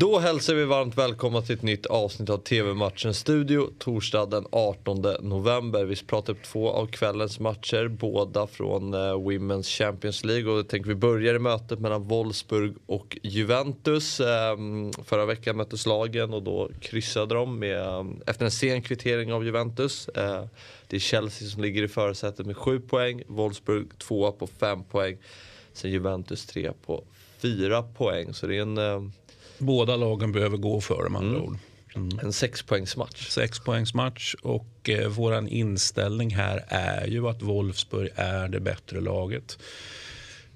Då hälsar vi varmt välkomna till ett nytt avsnitt av TV-matchen Studio torsdag den 18 november. Vi pratar upp två av kvällens matcher, båda från eh, Women's Champions League. Och jag tänker vi börjar i mötet mellan Wolfsburg och Juventus. Ehm, förra veckan möttes lagen och då kryssade de med, eh, efter en sen kvittering av Juventus. Eh, det är Chelsea som ligger i förarsätet med 7 poäng, Wolfsburg 2 på 5 poäng. Sen Juventus 3 på 4 poäng. Så det är en Båda lagen behöver gå för med andra mm. ord. Mm. En sexpoängsmatch. Sexpoängsmatch och eh, våran inställning här är ju att Wolfsburg är det bättre laget.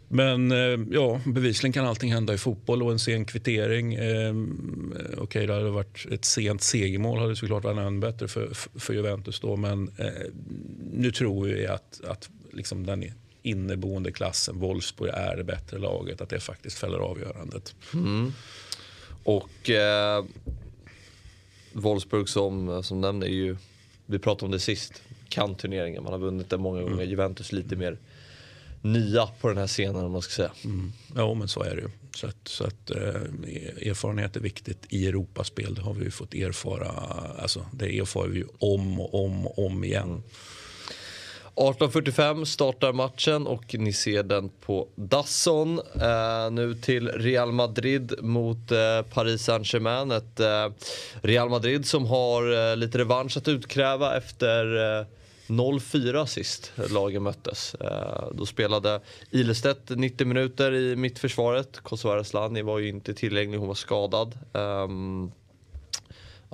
Men eh, ja, bevisligen kan allting hända i fotboll och en sen kvittering. Eh, Okej, okay, det hade varit ett sent segermål hade såklart varit ännu bättre för, för Juventus då. Men eh, nu tror vi att, att liksom den inneboende klassen, Wolfsburg, är det bättre laget. Att det faktiskt fäller avgörandet. Mm. Och eh, Wolfsburg som, som nämner är ju, vi pratade om det sist, kan turneringen. Man har vunnit den många gånger. Mm. Juventus lite mer nya på den här scenen om man ska säga. Mm. Ja men så är det ju. Så att, så att eh, erfarenhet är viktigt i Europaspel. Det har vi ju fått erfara. Alltså, det erfar vi ju om och om och om igen. Mm. 18.45 startar matchen och ni ser den på Dasson. Eh, nu till Real Madrid mot eh, Paris Saint-Germain. Ett eh, Real Madrid som har eh, lite revansch att utkräva efter eh, 0-4 sist lagen möttes. Eh, då spelade Ilestedt 90 minuter i mittförsvaret. Kosovare Asllani var ju inte tillgänglig, hon var skadad. Um,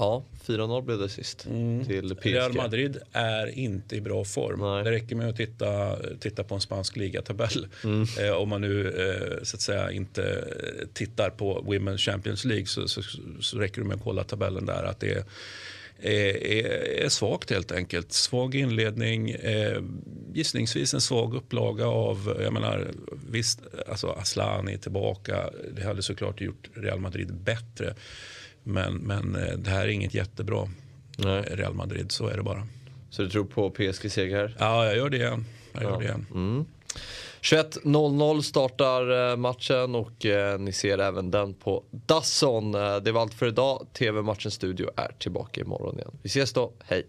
Ja, 4-0 blev det sist mm. till PSG. Real Madrid är inte i bra form. Nej. Det räcker med att titta, titta på en spansk ligatabell. Mm. Eh, om man nu eh, så att säga inte tittar på Women's Champions League så, så, så räcker det med att kolla tabellen där. att det är är, är, svagt helt enkelt. Svag inledning, eh, gissningsvis en svag upplaga av, jag menar visst, alltså Aslani tillbaka, det hade såklart gjort Real Madrid bättre. Men, men eh, det här är inget jättebra Nej. Real Madrid, så är det bara. Så du tror på PSG-seger? Ja, jag gör det igen. Jag gör ja. det igen. Mm. 21.00 startar eh, matchen och eh, ni ser även den på Dasson. Det var allt för idag. TV-matchens studio är tillbaka imorgon igen. Vi ses då, hej!